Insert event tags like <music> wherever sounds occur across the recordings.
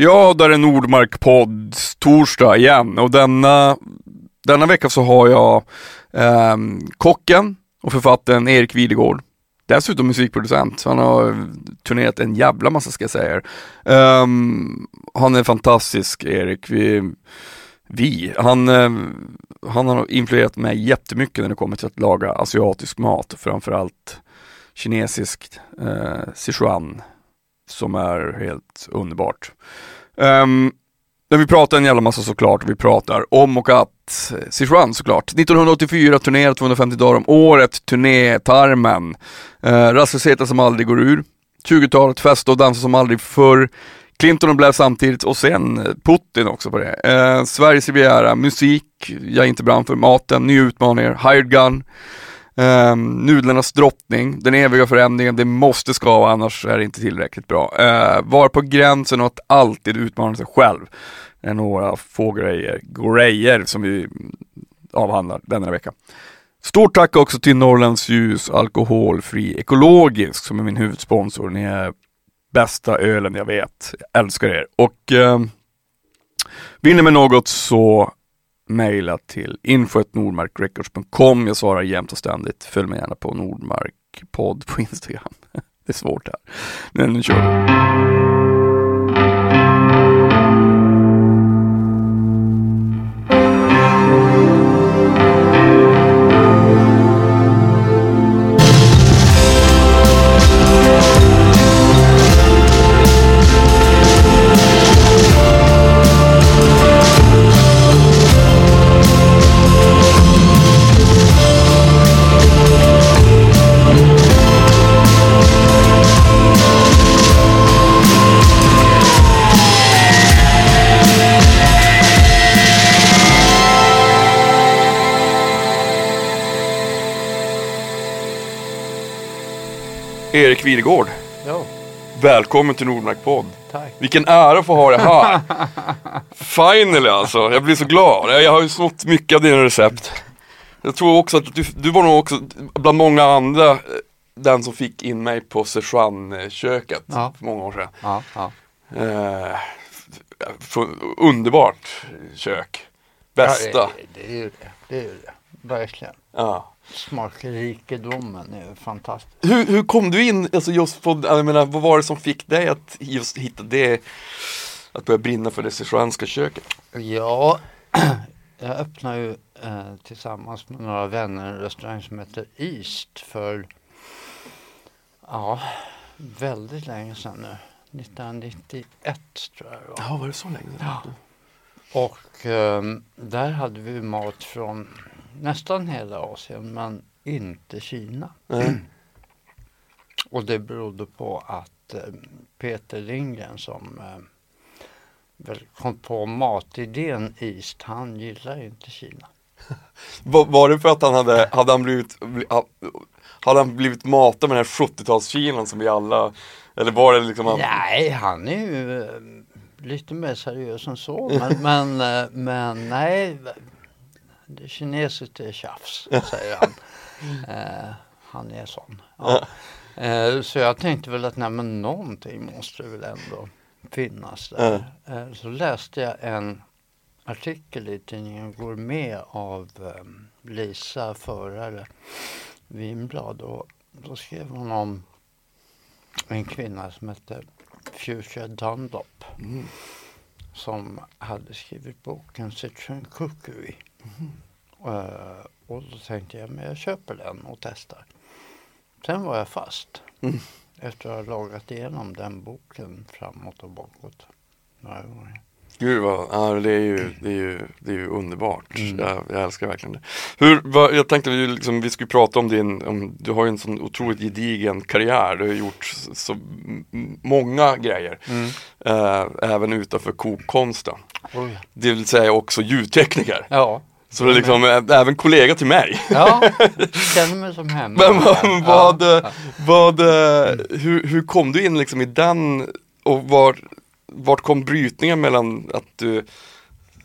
Ja, där är Nordmark podd torsdag igen och denna, denna vecka så har jag eh, kocken och författaren Erik Videgård. Dessutom musikproducent, så han har turnerat en jävla massa ska jag säga. eh, han är fantastisk Erik. Vi, vi. Han, eh, han har influerat mig jättemycket när det kommer till att laga asiatisk mat, framförallt kinesisk eh, Sichuan som är helt underbart. Um, men vi pratar en jävla massa såklart, vi pratar om och att eh, Sichuan såklart. 1984 turnerar 250 dagar om året, turnétarmen. Eh, uh, Rastlösheten som aldrig går ur. 20-talet, festa och dansa som aldrig förr. Clinton och Blair samtidigt och sen eh, Putin också på det. Uh, Sveriges Riviera, musik, jag är inte brann för, maten, nya utmaningar, hired gun. Um, nudlarnas drottning, den eviga förändringen, det måste skava annars är det inte tillräckligt bra. Uh, var på gränsen och att alltid utmana sig själv. Det är några få grejer, grejer som vi mm, avhandlar denna vecka. Stort tack också till Norrlands Ljus Alkoholfri Ekologisk som är min huvudsponsor. Ni är bästa ölen jag vet. Jag älskar er. Och eh, vill ni med något så mejla till info.nordmarkrecords.com. Jag svarar jämt och ständigt. Följ mig gärna på Nordmarkpodd på Instagram. <laughs> Det är svårt det här. Men nu kör vi. Erik Videgård. Ja. Välkommen till Nordmark podd. Tack. Vilken ära att få ha dig här. <laughs> Finally alltså, jag blir så glad. Jag har ju snott mycket av dina recept. Jag tror också att du, du var nog också bland många andra eh, den som fick in mig på Sichuan-köket ja. för många år sedan. Ja, ja. Eh, underbart kök. Bästa. Ja, det, det, är ju det. Det är ju det. Verkligen. Ja. Smakrikedomen är fantastisk. Hur, hur kom du in, alltså just på, jag menar, vad var det som fick dig att just hitta det, att börja brinna för det sichuanska köket? Ja, <clears throat> jag öppnade ju eh, tillsammans med några vänner en restaurang som heter East för, ja, väldigt länge sedan nu. 1991 tror jag det var. Ja, var det så länge sedan? Ja. Och eh, där hade vi mat från nästan hela Asien men inte Kina. Mm. <clears throat> Och det berodde på att eh, Peter Lindgren som eh, väl kom på matidén East, han gillar inte Kina. <laughs> Var, det för att han hade, hade han blivit, hade han blivit matad med den här 70-talskinan som vi alla, eller var det liksom han... Nej, han är ju eh, lite mer seriös än så. Men, <laughs> men, men nej, det kinesiskt är tjafs, <laughs> säger han. Eh, han är sån. Ja. Eh, så jag tänkte väl att nej, men någonting måste väl ändå finnas där. Eh, så läste jag en artikel i tidningen Gourmet av eh, Lisa Förare Winblad och då skrev hon om en kvinna som hette Fuchsia Dunlop mm. som hade skrivit boken Citron Cookery. Mm. Uh, och då tänkte jag, men jag köper den och testar. Sen var jag fast. Mm. Efter att ha lagat igenom den boken framåt och bakåt. Några gånger. Gud vad, ja, det, är ju, det, är ju, det är ju underbart. Mm. Jag, jag, älskar verkligen det. Hur, vad, jag tänkte vi, liksom, vi skulle prata om din, om, du har ju en sån otroligt gedigen karriär. Du har gjort så, många grejer. Mm. Äh, även utanför kokkonsten. Det vill säga också ljudtekniker. Ja. Så det är liksom även kollega till mig. Ja, <laughs> känner mig som hemma. Men vad, vad, ja. vad, hur, hur kom du in liksom i den och var, vart kom brytningen mellan att du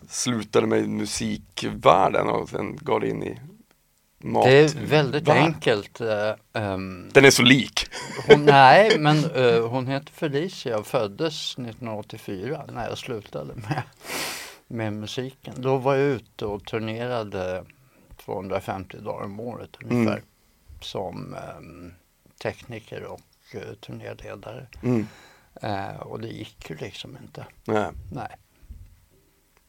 slutade med musikvärlden och sen gav dig in i mat. Det är väldigt Va? enkelt. eh, ehm, Den är så lik. hon, <laughs> nej, men hon heter Felicia och föddes 1984 när jag slutade med, med musiken. Då var jag ute och turnerade 250 dagar om året ungefär Mm. som ehm, tekniker och uh, turnéledare. Mm. Eh, och det gick ju liksom inte. Nej. Nej.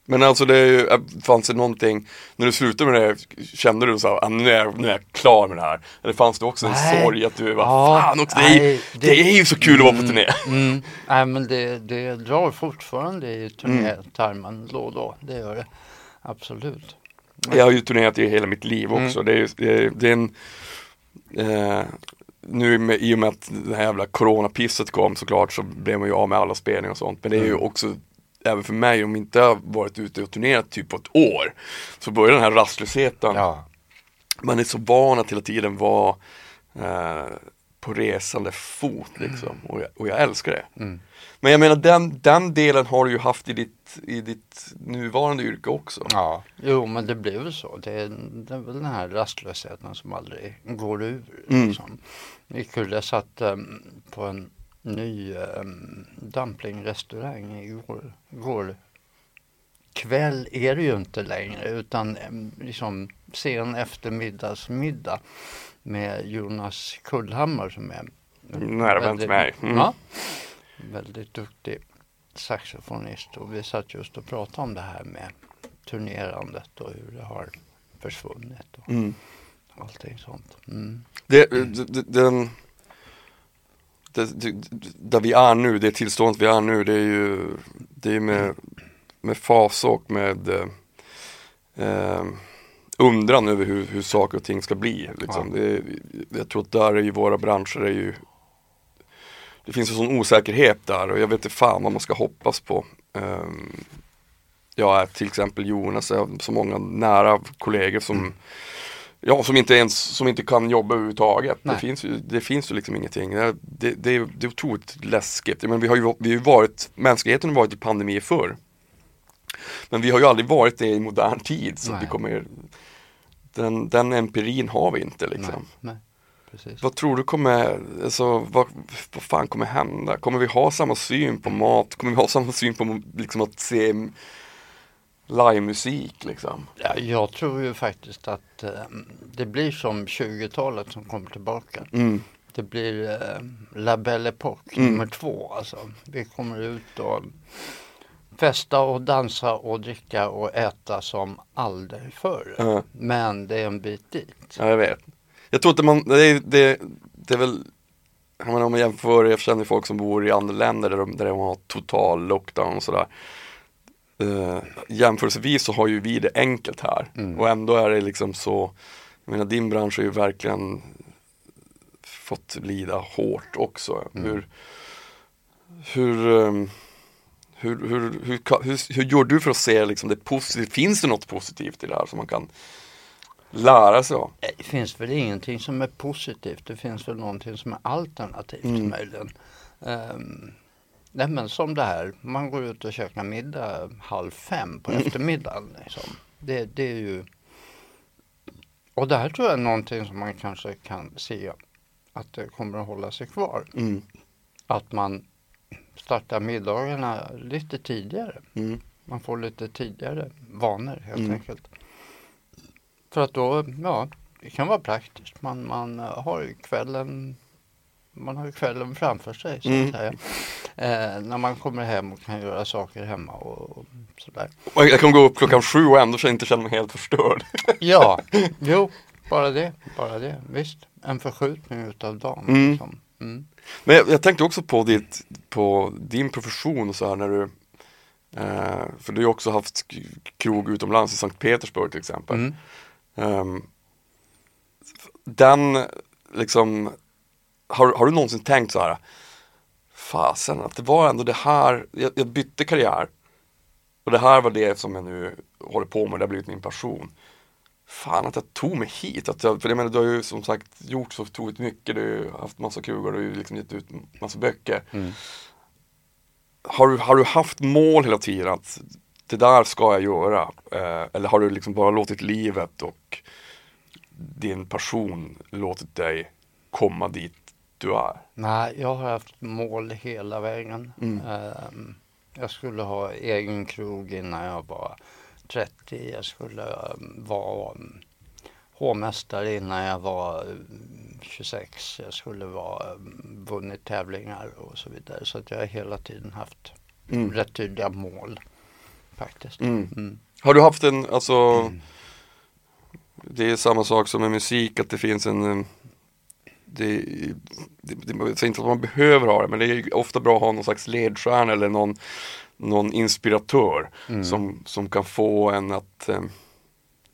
Men alltså det är ju, äh, fanns det någonting, när du slutade med det, kände du så här, ah, nu, är jag, nu är jag klar med det här? Eller fanns det också en Nej. sorg att du var, Ja, fan också, det, är, nej, det är ju så kul att vara på turné. Mm. Nej men det, det drar fortfarande i turnétarmen då och då. Det gör det. Absolut. Jag har ju turnerat i hela mitt liv också. Mm. Det, är, det, är, det är en eh, Nu med, i och med att det här jävla coronapisset kom såklart så blev man ju av med alla spelningar och sånt. Men det är ju Mm. också Även för mig om inte jag har varit ute och turnerat typ på ett år Så börjar den här rastlösheten Ja. Man är så van att hela tiden vara eh, På resande fot liksom och jag, och jag älskar det Mm. Men jag menar den, den delen har du ju haft i ditt, i ditt nuvarande yrke också ja. Jo men det blir väl så. Det är, det är väl den här rastlösheten som aldrig går ur. Mm. Liksom. Det är kul, jag satt em, på en ny um, dumplingrestaurang igår. Går kväll är det ju inte längre utan em, liksom sen eftermiddagsmiddag med Jonas Kullhammar som är Nära vän till mig mm. Ja, väldigt duktig saxofonist och vi satt just och pratade om det här med turnerandet och hur det har försvunnit och Mm. allting sånt. Mm. Det, det, det, den, det, det, där vi är nu, det tillståndet vi är nu, det är ju det är med, med fasa och med eh, eh, undran över hur, hur saker och ting ska bli. Liksom. Ja. Det, jag tror att där är ju våra branscher är ju Det finns en sån osäkerhet där och jag vet inte fan vad man ska hoppas på. Um, jag är till exempel Jonas, jag har så många nära kollegor som Mm. Ja, som inte ens, som inte kan jobba överhuvudtaget. Det finns, ju, det finns ju liksom ingenting. Det, det, det, är, det är otroligt läskigt. Men vi har ju vi har varit, mänskligheten har varit i pandemier förr. Men vi har ju aldrig varit det i modern tid. Så Nej. vi kommer, den, den empirin har vi inte liksom. nej, precis. Vad tror du kommer, alltså, vad, vad fan kommer hända? Kommer vi ha samma syn på mat? Kommer vi ha samma syn på liksom, att se livemusik liksom? Ja, jag tror ju faktiskt att eh, det blir som 20-talet som kommer tillbaka. Mm. Det blir eh, La Belle Époque Mm. nummer två. Alltså. Vi kommer ut och festa och dansa och dricka och äta som aldrig förr. Ja. Men det är en bit dit. Ja, jag vet. Jag tror inte man, det är, det, det är väl jag menar, om man jämför, jag känner folk som bor i andra länder där de, där de har total lockdown och sådär. Uh, jämförelsevis så har ju vi det enkelt här Mm. och ändå är det liksom så, jag menar din bransch har ju verkligen fått lida hårt också. Mm. Hur, hur, um, hur, hur, hur, hur, hur gör du för att se liksom det positiva, finns det något positivt i det här som man kan lära sig av? Det finns väl ingenting som är positivt. Det finns väl någonting som är alternativt Mm. möjligen. Um, nej men som det här, man går ut och käkar middag halv fem på Mm. eftermiddagen. Liksom. Det, det är ju och det här tror jag är någonting som man kanske kan se att det kommer att hålla sig kvar. Mm. Att man startar middagarna lite tidigare. Mm. Man får lite tidigare vanor helt Mm. enkelt. För att då, ja, det kan vara praktiskt. Man, man har ju kvällen man har ju kvällen framför sig så Mm. att säga. Eh, när man kommer hem och kan göra saker hemma och, och sådär. Jag kan gå upp klockan sju och ändå inte känna mig helt förstörd. <laughs> Ja, jo, bara det, bara det, visst. En förskjutning utav dagen. Mm. Liksom. Mm. Men jag, jag tänkte också på, ditt, på din profession och så här när du eh, För du har också haft krog utomlands i Sankt Petersburg till exempel. Mm. Ehm, den liksom har, har du någonsin tänkt så här Fasen att det var ändå det här jag, jag bytte karriär Och det här var det som jag nu håller på med, det har blivit min passion Fan att jag tog mig hit, att jag, för jag menar du har ju som sagt gjort så otroligt mycket, du har haft massa krogar, du har ju liksom gett ut massa böcker Mm. har, du, har du haft mål hela tiden att det där ska jag göra? Eh, eller har du liksom bara låtit livet och din passion låtit dig komma dit du är? Nej, jag har haft mål hela vägen. Mm. Ehm, jag skulle ha egen krog innan jag var 30. Jag skulle um, vara um, hovmästare innan jag var um, 26. Jag skulle vara um, vunnit tävlingar och så vidare. Så att jag har hela tiden haft Mm. rätt tydliga mål faktiskt. Mm. Mm. Har du haft en, alltså Det är samma sak som med musik att det finns en det, det, det, jag säger inte att man behöver ha det men det är ofta bra att ha någon slags ledstjärna eller någon, någon inspiratör Mm. som, som kan få en att, eh,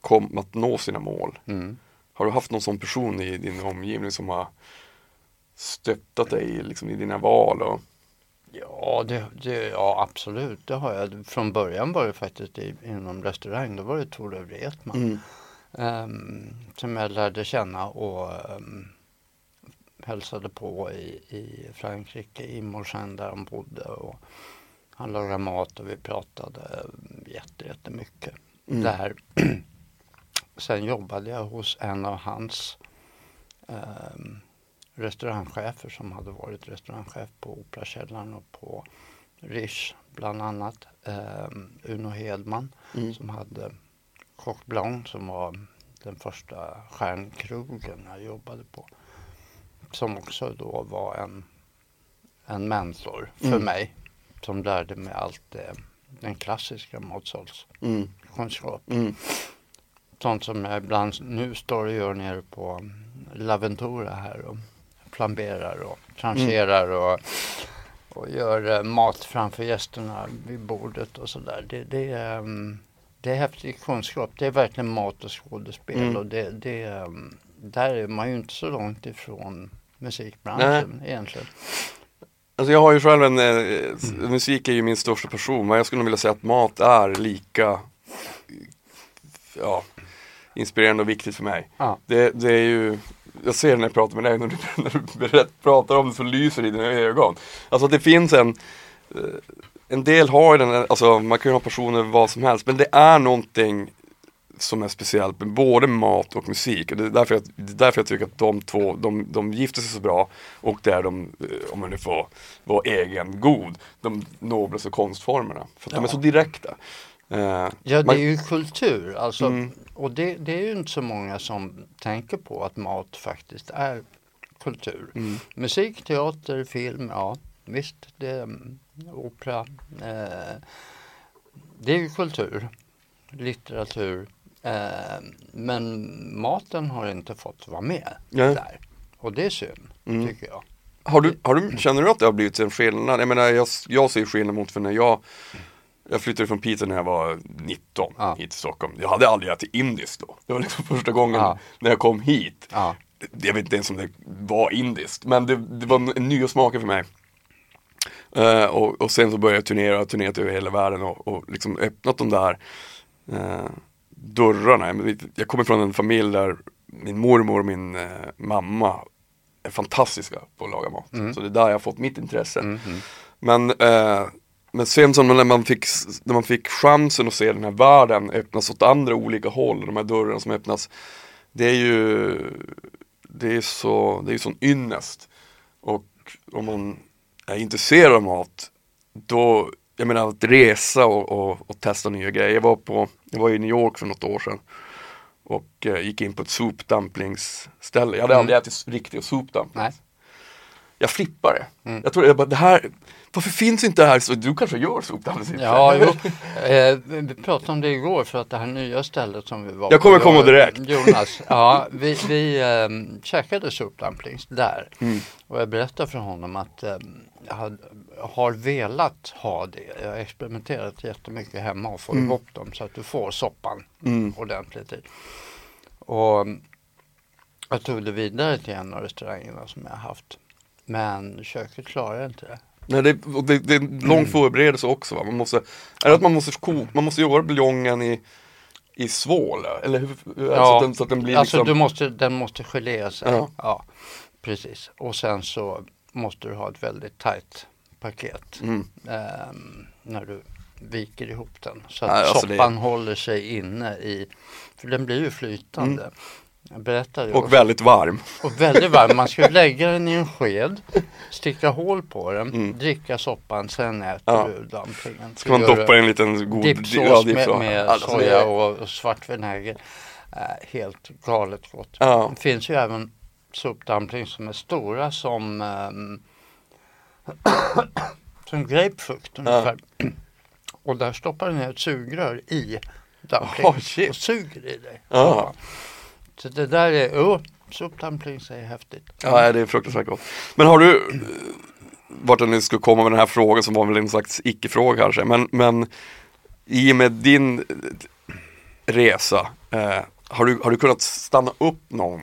kom, att nå sina mål. Mm. Har du haft någon sån person i din omgivning som har stöttat dig liksom, i dina val? Och, Ja, det, det, ja, absolut. Det har jag. Från början var det faktiskt i, inom restaurang. Då var det Tore Wretman. mm. Ehm, som jag lärde känna och um, hälsade på i, i Frankrike, i Morsen där han bodde. Och han lagade mat och vi pratade jätte, jättemycket Mm. där. <clears throat> Sen jobbade jag hos en av hans um, restaurangchefer som hade varit restaurangchef på Operakällaren och på Riche bland annat. Um, Uno Hedman Mm. som hade Coq Blanc som var den första stjärnkrogen jag jobbade på. Som också då var en, en mentor för Mm. mig. Som lärde mig allt det, den klassiska matsalskunskap. Mm. Mm. Sånt som jag ibland nu står och gör nere på Laventura här och flamberar och trancherar Mm. och, och gör eh, mat framför gästerna vid bordet och sådär. Det, det, är, mm, det är häftig kunskap. Det är verkligen mat och skådespel Mm. och det, det, är, där är man ju inte så långt ifrån musikbranschen egentligen. Alltså jag har ju själv en, s- musik är ju min största passion men jag skulle nog vilja säga att mat är lika ja, inspirerande och viktigt för mig. Ja. Det, det är ju, jag ser när jag pratar med dig, när du, <laughs> när du pratar om det så lyser det i dina ögon. Alltså det finns en, eh, en del har ju den, alltså man kan ju ha passioner vad som helst men det är någonting som är speciellt med både mat och musik. Och det, är därför jag, det är därför jag tycker att de två, de, de gifter sig så bra och det är de, eh, om man nu får vara egen god, de noblaste konstformerna. För att de är Ja. så direkta. Eh, Ja, det man- är ju kultur. Alltså, Mm. Och det, det är ju inte så många som tänker på att mat faktiskt är kultur. Mm. Musik, teater, film, ja visst, det är mm, opera. Eh, det är ju kultur, litteratur. Eh, men maten har inte fått vara med Nej. där. Och det är synd, Mm. tycker jag. Har du, har du, känner du att det har blivit en skillnad? Jag menar jag, jag ser skillnad mot för när jag Jag flyttade från Piteå när jag var 19 Ja. hit till Stockholm. Jag hade aldrig ätit indiskt då. Det var liksom första gången Ja. när jag kom hit. Ja. Jag vet inte ens om det var indiskt, men det, det var en nya smaker för mig. Eh, och, och sen så började jag turnera, turnerat över hela världen och, och liksom öppnat de där eh, dörrarna. Jag kommer från en familj där min mormor och min eh, mamma är fantastiska på att laga mat. Mm. Så det är där jag har fått mitt intresse. Mm, mm. Men, eh, men sen som när man, fick, när man fick chansen att se den här världen öppnas åt andra olika håll, de här dörrarna som öppnas. Det är ju det är så, det är sån ynnest. Och om man är intresserad av mat, då, jag menar att resa och, och, och testa nya grejer. Jag var, på, jag var i New York för något år sedan och eh, gick in på ett soup dumplings ställe. Jag hade Mm. aldrig ätit riktiga soup dumplings. Nej. Jag flippar det. Mm. Jag tror jag bara, det här, varför finns inte det här? Så, du kanske gör dumplings? Ja, jo. <laughs> Eh, vi pratade om det igår för att det här nya stället som vi var Jag kommer på, komma direkt. Jonas, <laughs> ja, vi, vi um, käkade soup dumplings där. Mm. Och jag berättade för honom att ehm, jag har velat ha det. Jag har experimenterat jättemycket hemma och få Mm. ihop dem så att du får soppan Mm. ordentligt i. Och jag tog det vidare till en av restaurangerna som jag haft. Men köket klarar inte det. Nej, det, och det, det är en lång förberedelse också. Va? Man måste, är det att man måste, ko, man måste göra buljongen i, i svål? Eller hur, hur, så, att den, så att den blir alltså liksom, du måste, den måste gelea sig. Ja. Ja. precis. Och sen så måste du ha ett väldigt tajt paket mm. ehm, när du viker ihop den. Så att Nej, alltså det- soppan håller sig inne i, för den blir ju flytande. Mm. Berättade. Och väldigt varm. Och väldigt varm. Man skulle <laughs> lägga den i en sked, sticka hål på den, Mm. dricka soppan, sen äter Ja. du dumplingen. Ska man doppa i en liten god Dipsås ja, med, med Alltså, soja och, svart vinäger. Eh, helt galet gott. Ja. Det finns ju även sopdumplings som är stora som ehm, <clears throat> som grapefrukt ungefär. Och där stoppar du ner ett sugrör i dumplingen Oh, och suger i dig. Ja. Så det där är, oh, sopdumplings är häftigt. Ja, det är fruktansvärt gott. Men har du, eh, vart jag nu skulle komma med den här frågan som var väl en slags icke-fråga kanske, men, men i och med din eh, resa, eh, har, du, har du kunnat stanna upp någon,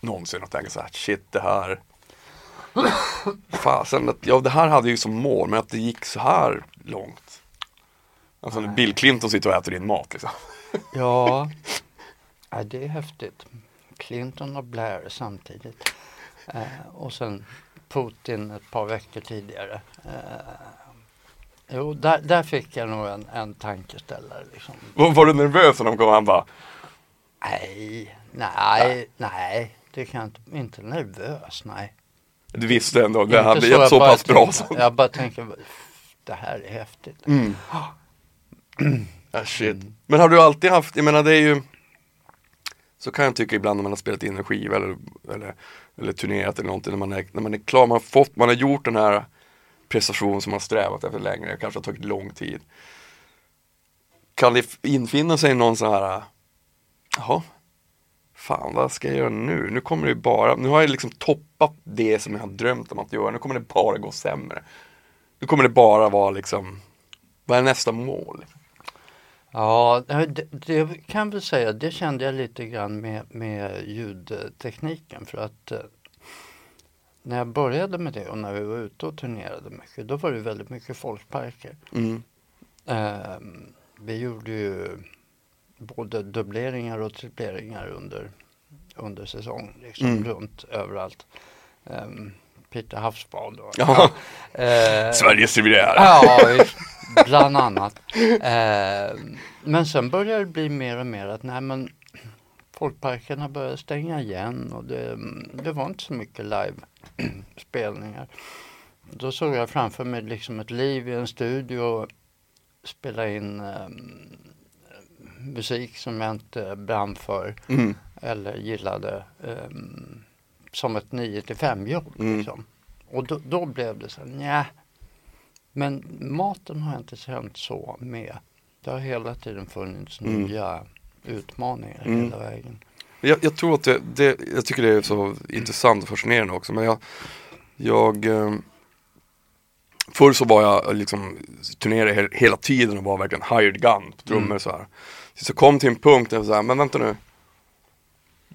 någonsin och tänka så här, shit det här, <coughs> fasen, att, ja det här hade jag ju som mål, men att det gick så här långt. Alltså när Bill Clinton sitter och äter din mat liksom. Ja, <laughs> ja det är häftigt. Clinton och Blair samtidigt. Eh, och sen Putin ett par veckor tidigare. Eh, jo, där, där fick jag nog en, en tankeställare. Liksom. Var, var du nervös när de kom? Han bara, Nej, nej, nej. Det kan jag inte, inte nervös, nej. du visste ändå, det hade jag gett så pass bra. Så. Jag bara tänker, det här är häftigt. Mm. Ah, shit. Men har du alltid haft, jag menar det är ju så kan jag tycka ibland när man har spelat in en skiva eller, eller, eller turnerat eller någonting när man, är, när man är klar, man har, fått, man har gjort den här prestationen som man har strävat efter länge, det kanske har tagit lång tid Kan det infinna sig någon sån här Jaha Fan vad ska jag göra nu? Nu kommer det ju bara, nu har jag liksom toppat det som jag har drömt om att göra, nu kommer det bara gå sämre Nu kommer det bara vara liksom Vad är nästa mål? Ja, det, det kan väl säga, det kände jag lite grann med, med ljudtekniken för att eh, när jag började med det och när vi var ute och turnerade mycket, då var det väldigt mycket folkparker. Mm. Eh, vi gjorde ju både dubbleringar och tripleringar under, under säsong, liksom Mm. runt överallt. Eh, Peter Havsbad och Ja. Eh, <laughs> Sveriges Riviera. Ja, bland annat. Eh, men sen började det bli mer och mer att nej men folkparkerna började stänga igen och det, det var inte så mycket live-spelningar. Då såg jag framför mig liksom ett liv i en studio och spela in eh, musik som jag inte brann för Mm. eller gillade eh, som ett 9 till 5 jobb. Mm. Liksom. Och då, då blev det så nja. Men maten har inte känt så med. Det har hela tiden funnits Mm. nya utmaningar Mm. hela vägen. Jag, jag tror att det, det, jag tycker det är så intressant och fascinerande också men jag, jag eh, Förr så var jag liksom turnerade he- hela tiden och var verkligen hired gun på trummor Mm. så här. Jag kom till en punkt där jag så här, men vänta nu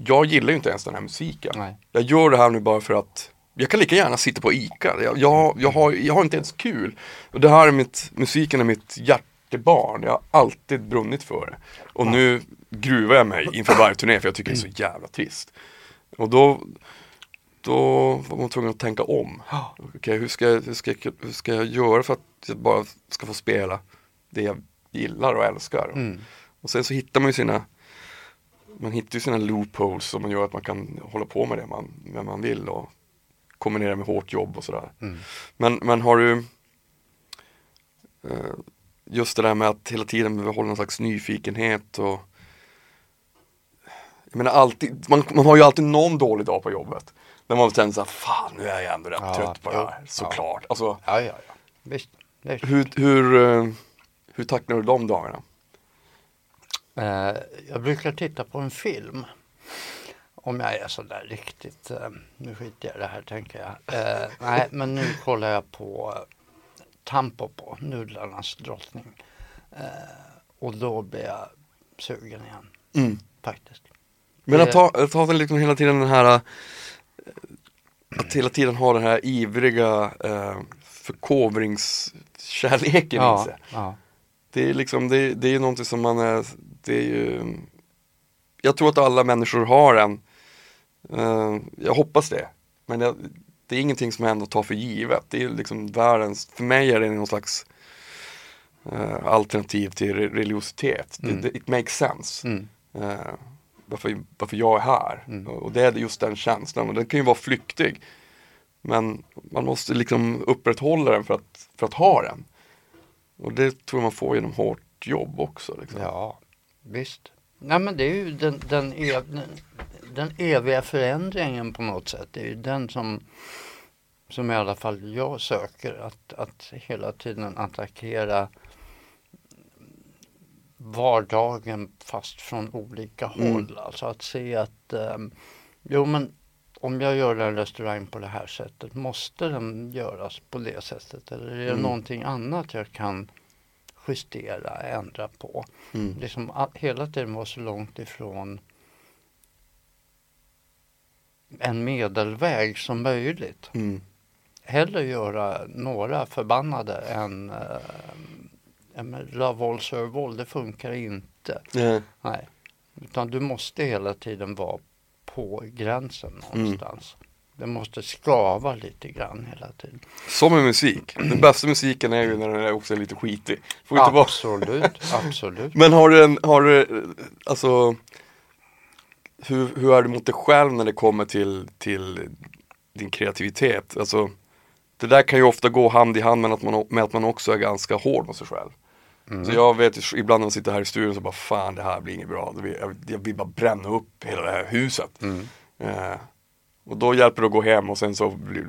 Jag gillar ju inte ens den här musiken. Nej. Jag gör det här nu bara för att Jag kan lika gärna sitta på ICA, jag, jag, jag, har, jag har inte ens kul. Och det här är mitt, musiken är mitt hjärtebarn, jag har alltid brunnit för det. Och nu gruvar jag mig inför varje turné för jag tycker det är så jävla trist. Och då Då var man tvungen att tänka om. Okej, hur, ska, jag- hur, ska, jag- hur ska jag göra för att jag bara ska få spela det jag gillar och älskar? Mm. och sen så hittar man ju sina Man hittar ju sina loopholes som gör att man kan hålla på med det man, det man vill och kombinera med hårt jobb och sådär. Mm. Men, men har du eh, Just det där med att hela tiden behålla någon slags nyfikenhet och Jag menar alltid, man, man har ju alltid någon dålig dag på jobbet. När man känner såhär, fan nu är jag ändå rätt Ja, trött på det här, såklart. Alltså, Ja, ja, ja. Visst. Visst. hur, hur, eh, hur tacklar du de dagarna? Eh, jag brukar titta på en film. Om jag är sådär riktigt, eh, nu skiter jag i det här tänker jag. Eh, nej, men nu kollar jag på eh, Tampopo, nudlarnas drottning. Och då blir jag sugen igen, Mm. faktiskt. Men att ta, att den liksom hela tiden den här Att hela tiden ha den här ivriga eh, förkovringskärleken i Ja, sig. ja. Det är liksom, det, det är någonting som man är, det är ju Jag tror att alla människor har en eh, Jag hoppas det Men jag, det är ingenting som jag ändå tar för givet. Det är liksom världens, för mig är det någon slags eh, alternativ till re- religiositet. Mm. Det, det, it makes sense. Mm. Eh, varför, varför jag är här. Mm. Och det är just den känslan och den kan ju vara flyktig. Men man måste liksom upprätthålla den för att, för att ha den. Och det tror jag man får genom hårt jobb också. Liksom. Ja, visst. Nej men det är ju den, den, ev, den, den eviga förändringen på något sätt. Det är ju den som, som i alla fall jag söker. Att, att hela tiden attackera vardagen fast från olika Mm. håll. Alltså att se att um, jo men om jag gör en restaurang på det här sättet, måste den göras på det sättet? Eller är det Mm. någonting annat jag kan justera, ändra på? Mm. Liksom a- hela tiden vara så långt ifrån en medelväg som möjligt. Mm. Hellre göra några förbannade än äh, Love all all, det funkar inte. Eh, Nej. Utan du måste hela tiden vara på gränsen någonstans. Det måste skava lite grann hela tiden. Som med musik. Den bästa musiken är ju när den är också lite skitig. Får inte Absolut, absolut. Men har du en, har du, alltså hur, hur är du mot dig själv när det kommer till, till din kreativitet? Alltså det där kan ju ofta gå hand i hand med att man, med att man också är ganska hård mot sig själv. Mm. Så jag vet ju ibland när man sitter här i studion så bara fan det här blir inget bra. Jag vill, jag vill bara bränna upp hela det här huset. Mm. Eh, och då hjälper det att gå hem och sen så blir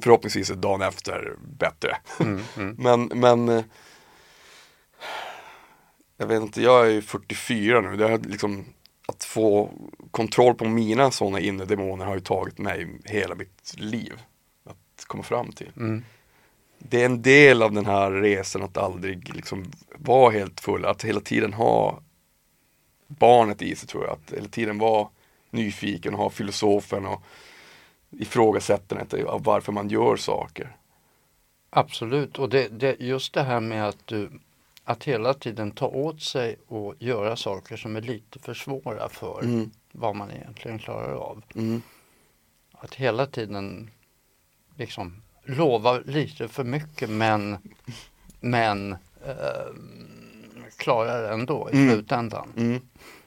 förhoppningsvis ett dagen efter bättre. Mm, <laughs> mm. Men, men eh, jag vet inte, jag är ju 44 nu. Det har liksom, att få kontroll på mina sådana inre demoner har ju tagit mig hela mitt liv. Att komma fram till. Mm. Det är en del av den här resan att aldrig liksom vara helt full. Att hela tiden ha barnet i sig tror jag. Att hela tiden vara nyfiken och ha filosofen och ifrågasättandet av varför man gör saker. Absolut, och det, det, just det här med att du att hela tiden ta åt sig och göra saker som är lite för svåra för Mm. vad man egentligen klarar av. Mm. Att hela tiden liksom lova lite för mycket men, men eh, klarar ändå i Mm. slutändan. Mm.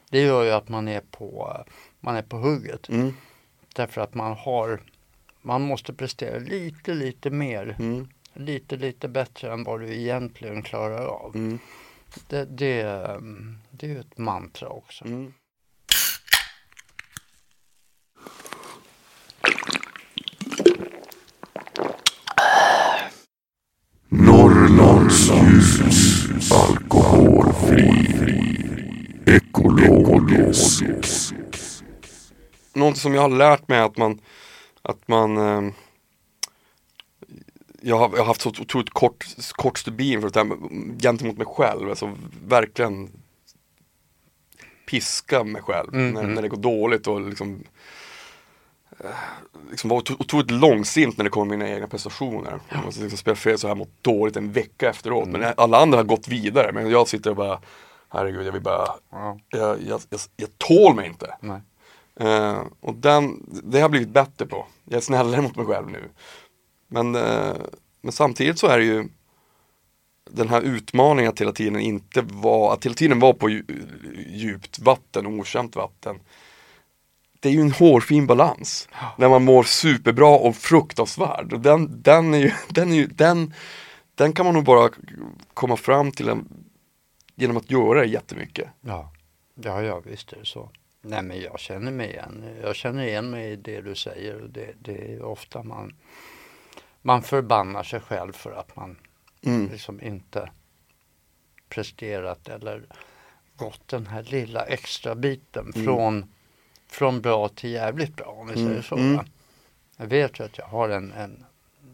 Det gör ju att man är på, man är på hugget. Mm. Därför att man har man måste prestera lite, lite mer Mm. lite, lite bättre än vad du egentligen klarar av. Mm. Det, det, mm, det är ju ett mantra också. Mm. Norrlandsljus, alkoholfri, ekologisk. Något som jag har lärt mig att man, att man eh, jag, har, jag har haft så otroligt kort, kort stubin för det här gentemot mig själv. Alltså verkligen piska mig själv Mm, när, mm. när det går dåligt och liksom eh, liksom otro- otroligt långsint när det kommer mina egna prestationer. Jag måste liksom spela fel så här mått dåligt en vecka efteråt. Mm. Men alla andra har gått vidare. Men jag sitter och bara Herregud, jag vill bara Ja, Jag, jag, jag, jag tål mig inte. nej. Eh, och den, det har jag blivit bättre på. Jag är snällare <laughs> mot mig själv nu. Men, eh, men samtidigt så är det ju den här utmaningen att hela tiden inte vara, att hela tiden vara på dju- djupt vatten, okänt vatten. Det är ju en hårfin balans. När man mår superbra och fruktansvärd. Den, den, är ju, <laughs> den, är ju, den, den kan man nog bara komma fram till en, genom att göra det jättemycket. Ja. ja, ja visst är det så. Nej men jag känner mig igen. Jag känner igen mig i det du säger. Det, det är ofta man, man förbannar sig själv för att man Mm. liksom inte presterat eller gått den här lilla extra biten från, från bra till jävligt bra om vi Mm, säger så. mm. Va? Jag vet ju att jag har en, en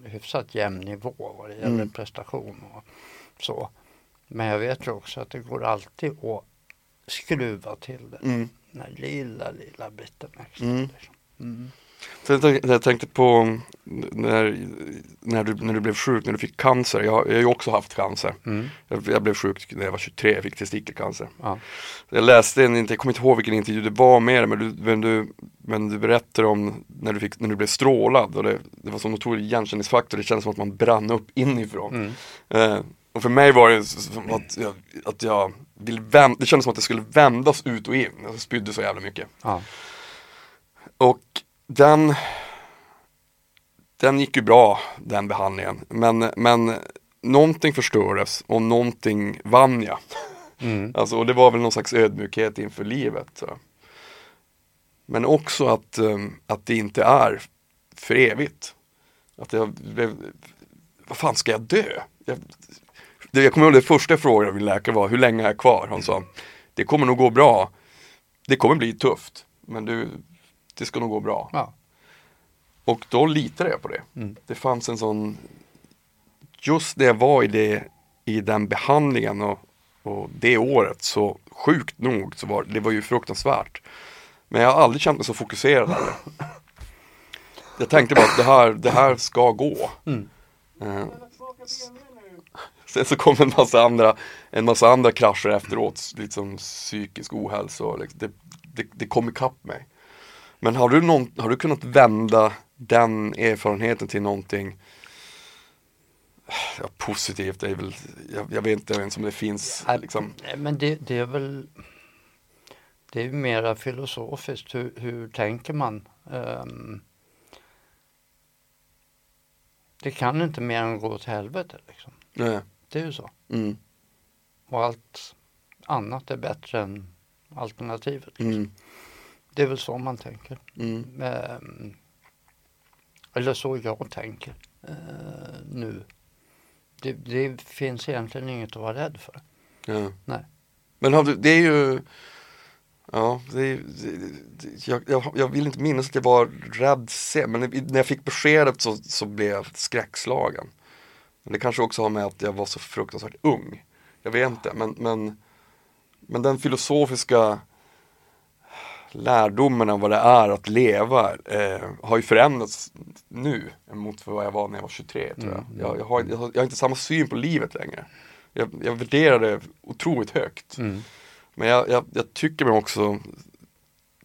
hyfsat jämn nivå vad det gäller Mm. prestation och så. Men jag vet ju också att det går alltid att skruva till det. Den här lilla, lilla biten extra. Mm. Liksom. Mm. Så jag, tänkte, jag tänkte på när, när, du, när du blev sjuk, när du fick cancer. Jag, har- jag har ju också haft cancer. Mm. Jag, jag blev sjuk när jag var 23, jag fick testikelcancer. Ja. Jag läste en, inte- jag kommer inte ihåg vilken intervju det var med dig, men du, men du, men du berättade om när du, fick, när du blev strålad. Och det, det var som otrolig igenkänningsfaktor, det kändes som att man brann upp inifrån. Mm. Eh, Och för mig var det som att jag, att jag ville vända, det kändes som att det skulle vändas ut och in. Jag spydde så jävla mycket. Ja. Och den, den gick ju bra, den behandlingen. Men, men någonting förstördes och någonting vann jag. Mm. <laughs> Alltså, och det var väl någon slags ödmjukhet inför livet. Så. Men också att, um, att det inte är för evigt. Att jag blev, vad fan ska jag dö? Jag, det, jag kommer ihåg det första jag frågade min läkare var, hur länge är jag kvar? Han sa, det kommer nog gå bra. Det kommer bli tufft, men du, det ska nog gå bra. Ja. Och då litade jag på det. Mm. Det fanns en sån, just när jag var i, det, i den behandlingen och, och det året så sjukt nog så var det var ju fruktansvärt. Men jag har aldrig känt mig så fokuserad heller. Jag tänkte bara att det här, det här ska gå. Mm. Eh, Sen <laughs> så kom en massa andra, en massa andra krascher efteråt, liksom psykisk ohälsa liksom, det, det, det kom ikapp mig. Men har du, någon, har du kunnat vända den erfarenheten till någonting ja, positivt? Det är väl, jag, jag vet inte ens om det finns liksom. Men det, det är väl det är mera filosofiskt. Hur, hur tänker man? Ehm, det kan inte mer än gå åt helvete. Liksom. Nej. Det är ju så. Mm, Och allt annat är bättre än alternativet. Liksom. mm, Det är väl så man tänker. mm, Ehm, eller så jag tänker eh, nu. Det, det finns egentligen inget att vara rädd för. ja. Nej. Men har du, det är ju Ja, det det, det, jag, jag, jag vill inte minnas att jag var rädd sen, men när jag fick beskedet så, så blev jag skräckslagen. Men det kanske också har med att jag var så fruktansvärt ung. Jag vet inte, men, men, men den filosofiska lärdomen av vad det är att leva eh, har ju förändrats nu mot vad jag var när jag var 23 tror jag. Mm. Jag, jag, har, jag, har, jag har inte samma syn på livet längre. Jag, jag värderar det otroligt högt. Mm. Men jag, tycker mig också,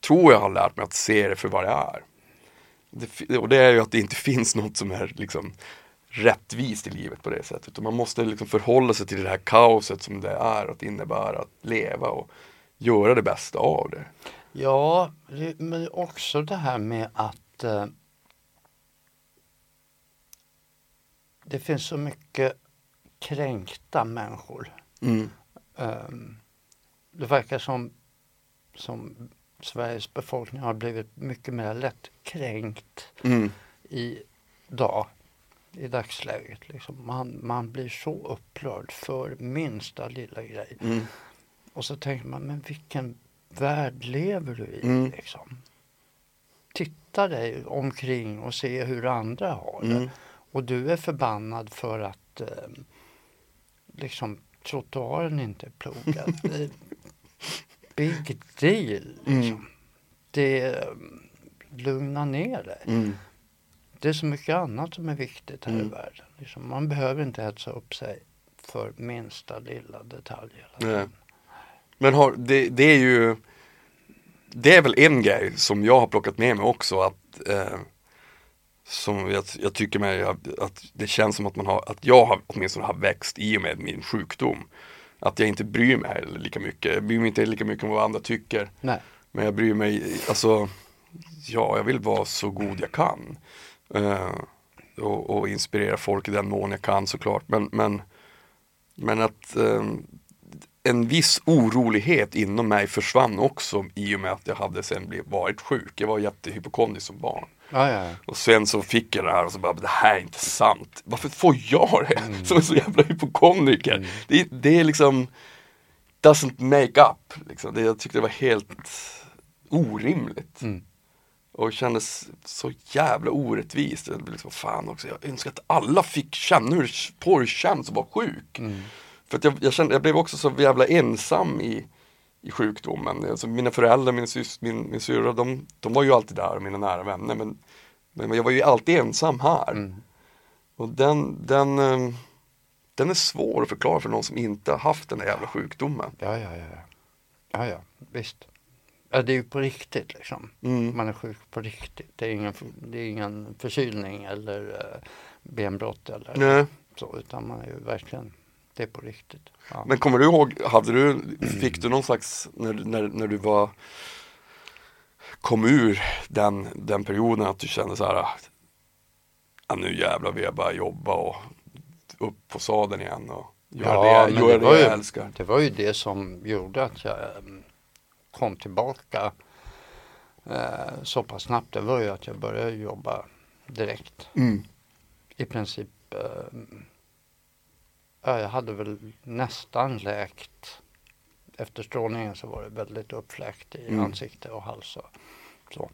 tror jag har lärt mig att se det för vad det är. Det, och det är ju att det inte <laughs> finns något som är liksom rättvist i livet på det sättet. Utan man måste liksom förhålla sig till det här kaoset som det är att innebära att leva och göra det bästa av det. Ja, men också det här med att eh, det finns så mycket kränkta människor. Mm. Ehm, det verkar som, som Sveriges befolkning har blivit mycket mer lättkränkt Mm. idag, i dagsläget. Liksom. Man, man blir så upprörd för minsta lilla grej. Mm. Och så tänker man, men vilken värld lever du i? Mm. Liksom? Titta dig omkring och se hur andra har det. Mm. Och du är förbannad för att eh, liksom trottoaren inte är plogad. <laughs> Big deal. Liksom. Mm. Det eh, lugna ner dig. Det är så mycket annat som är viktigt här i Mm. världen. Liksom, man behöver inte hetsa upp sig för minsta lilla detalj. Nej. Men har, det, det är ju Det är väl en grej som jag har plockat med mig också att eh, Som jag, jag tycker mig att, att det känns som att man har, att jag har, åtminstone har växt i och med min sjukdom Att jag inte bryr mig lika mycket, jag bryr mig inte lika mycket om vad andra tycker Nej. Men jag bryr mig, alltså Ja, jag vill vara så god jag kan eh, och, och inspirera folk i den mån jag kan såklart men, men Men att eh, en viss orolighet inom mig försvann också i och med att jag hade sen blivit, varit sjuk. Jag var jättehypokondrisk som barn. Ja, ja. Och sen så fick jag det här och så bara, det här är inte sant. Varför får jag det? <laughs> Som är så jävla hypokondriker. Det, det är liksom, doesn't make up. Liksom. Det, jag tyckte det var helt orimligt. Mm. Och kändes så jävla orättvist. Blev liksom, fan också, jag önskar att alla fick känna hur, det känns att vara sjuk. Mm. För att jag, jag, kände, jag blev också så jävla ensam i, i sjukdomen. Alltså mina föräldrar, min, sys, min, min syrra, de, de var ju alltid där, mina nära vänner. Men, men jag var ju alltid ensam här. Mm. Och den, den, eh, den är svår att förklara för någon som inte har haft den där jävla sjukdomen. Ja, ja, ja. Ja, ja, visst. Ja, det är ju på riktigt liksom. Mm. Man är sjuk på riktigt. Det är ingen, det är ingen förkylning eller eh, benbrott eller Nej. så, utan man är ju verkligen, det är på riktigt. Ja. Men kommer du ihåg, hade du, fick du någon slags, när, när, när du var kom ur den, den perioden att du kände så här ja, nu jävlar vill jag bara jobba och upp på sadeln igen och göra Ja, det, göra det det ju- jag älskar. Det var ju det som gjorde att jag eh, kom tillbaka eh, så pass snabbt. Det var ju att jag började jobba direkt. Mm. I princip, eh, ja, jag hade väl nästan läkt. Efter strålningen så var det väldigt uppfläkt i Mm. ansikte och hals och så.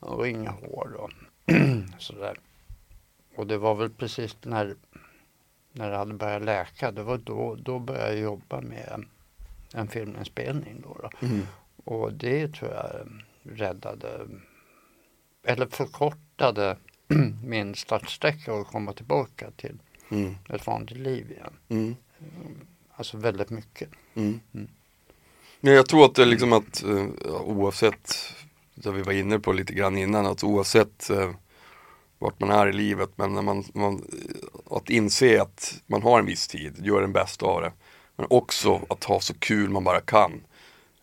Och inga hår och <clears throat> sådär. Och det var väl precis när, när det hade börjat läka, det var då, då började jag jobba med en filminspelning då. då. Mm. Och det tror jag räddade, eller förkortade <clears throat> min startsträcka och komma tillbaka till Mm. ett vanligt liv igen. Mm. Alltså väldigt mycket. Mm. Mm. Men jag tror att det liksom att eh, oavsett, det vi var inne på lite grann innan, att oavsett eh, vart man är i livet, men när man, man, att inse att man har en viss tid, gör den bästa av det. Men också att ha så kul man bara kan.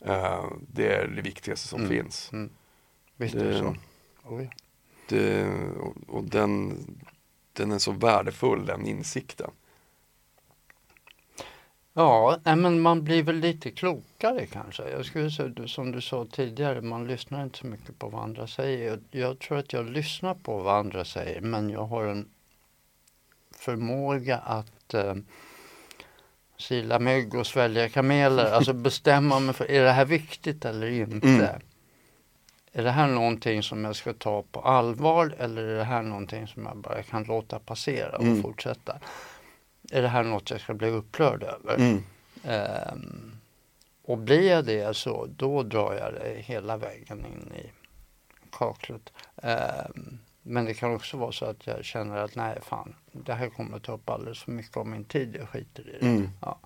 Eh, det är det viktigaste som Mm. finns. Visst är det Det- så? Oh, ja. Det, och, och den, den är så värdefull, den insikten. Ja, men man blir väl lite klokare kanske. Jag skulle säga, som du sa tidigare, man lyssnar inte så mycket på vad andra säger. Jag, jag tror att jag lyssnar på vad andra säger, men jag har en förmåga att eh, sila mygg och svälja kameler. <laughs> Alltså bestämma mig för, är det här viktigt eller inte? Mm. Är det här någonting som jag ska ta på allvar eller är det här någonting som jag bara kan låta passera och Mm. fortsätta? Är det här något jag ska bli upprörd över? Mm. Ehm, och blir jag det så då drar jag det hela vägen in i kaklet. Ehm, men det kan också vara så att jag känner att nej fan, det här kommer att ta upp alldeles för mycket av min tid, jag skiter i det. Mm. Ja.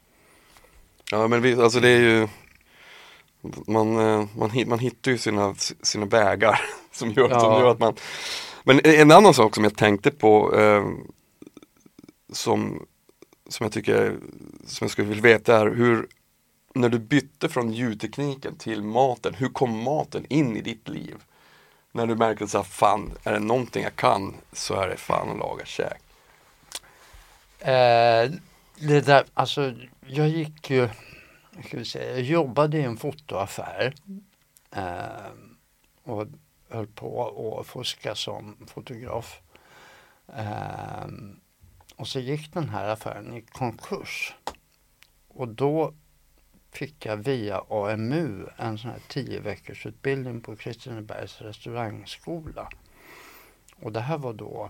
Ja men vi, alltså det är ju Man, eh, man, man hittar ju sina, sina vägar <laughs> som gör, som Ja. gör att man Men en annan sak som jag tänkte på eh, som, som jag tycker Som jag skulle vilja veta är hur När du bytte från ljudtekniken till maten, hur kom maten in i ditt liv? När du märker så här, fan, är det någonting jag kan så är det fan att laga käk. Eh, det där, alltså jag gick ju, ska vi säga, jag jobbade i en fotoaffär eh, och höll på att fuska som fotograf. Eh, och så gick den här affären i konkurs. Och då fick jag via AMU en sån här 10 veckors utbildning på Kristinebergs restaurangskola. Och det här var då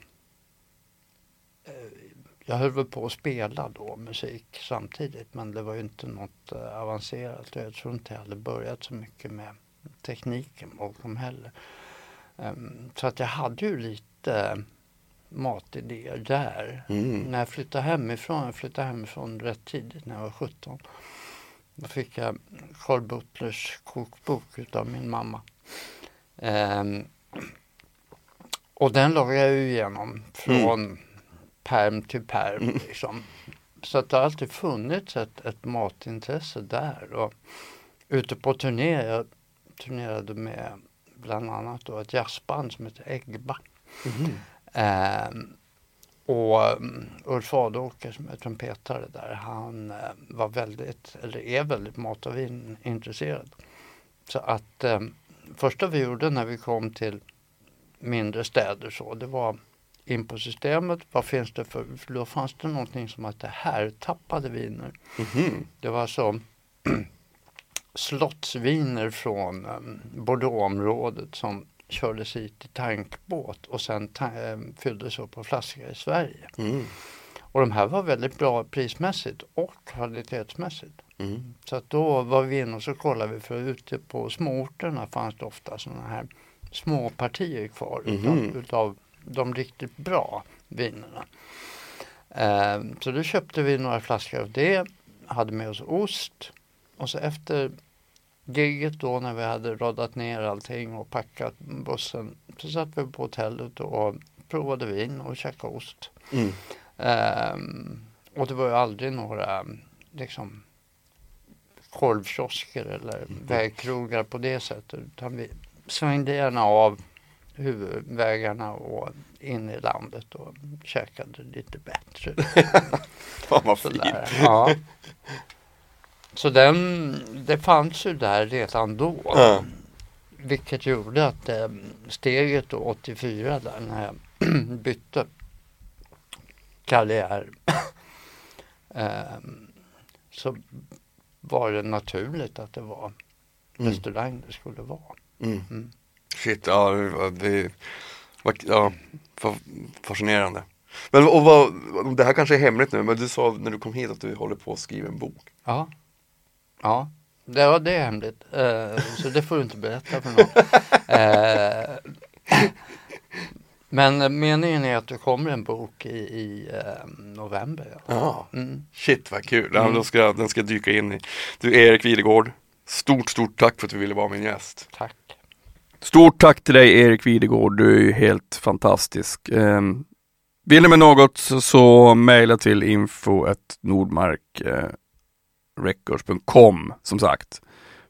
jag höll väl på att spela då musik samtidigt men det var ju inte något eh, avancerat jag tror inte jag hade börjat så mycket med tekniken bakom heller. Ehm, så att jag hade ju lite matidéer där. Mm. När jag flyttade hemifrån, jag flyttade hemifrån rätt tidigt när jag var 17. Då fick jag Carl Butlers kokbok utav min mamma. Ehm, och den lagade jag ju igenom från perm till perm. Mm. Liksom. Så att det har alltid funnits ett, ett matintresse där. Och ute på turné, jag turnerade med bland annat då ett jazzband som heter Eggba. Mhm. Ehm, och um, Ulf Adåker som är trumpetare där, han eh, var väldigt, eller är väldigt mat och vinintresserad. Så att eh, första vi gjorde när vi kom till mindre städer så, det var in på systemet, vad finns det för, för då fanns det någonting som hette härtappade viner. Mhm. Det var alltså <clears throat> slottsviner från um, Bordeauxområdet som kördes hit i tankbåt och sen ta- eh, fylldes upp på flaska i Sverige. Mm. Och de här var väldigt bra prismässigt och kvalitetsmässigt. Mm. Så att då var vi inne och så kollade vi för ute på småorterna fanns det ofta sådana här små partier kvar Mhm. utav, utav de riktigt bra vinerna. Eh, så då köpte vi några flaskor av det, hade med oss ost och så efter giget då när vi hade radat ner allting och packat bussen så satt vi på hotellet och provade vin och käkade ost. Mm. Ehm, och det var ju aldrig några liksom korvkiosker eller vägkrogar på det sättet. Utan vi svängde gärna av huvudvägarna och in i landet och käkade lite bättre. <laughs> Fan vad fint. Ja. Så den, det fanns ju där redan då. Ja. Vilket gjorde att eh, steget då 84 där när jag <clears throat> bytte karriär <coughs> eh, så var det naturligt att det var Mm. restaurang det skulle vara. Mm. Mm. Shit, ja det, var- ja, fa- fascinerande. Men och vad, det här kanske är hemligt nu, men du sa när du kom hit att du håller på att skriva en bok. Ja, ja. Det, var det är hemligt. Eh, så det får du inte berätta för någon. Eh, men eh, meningen är att det kommer en bok i, i eh, november. Ja. Ja. Mm. Shit vad kul, ja, Mm. då ska, den ska dyka in i. Du Erik Videgård, stort stort tack för att du ville vara min gäst. Tack. Stort tack till dig Erik Videgård, du är ju helt fantastisk. Um, vill ni med något så, mejla till records.com, som sagt.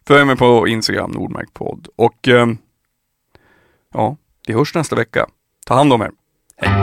Följ mig på Instagram, Nordmarkpodd. Och eh, ja, vi hörs nästa vecka. Ta hand om er. Hej!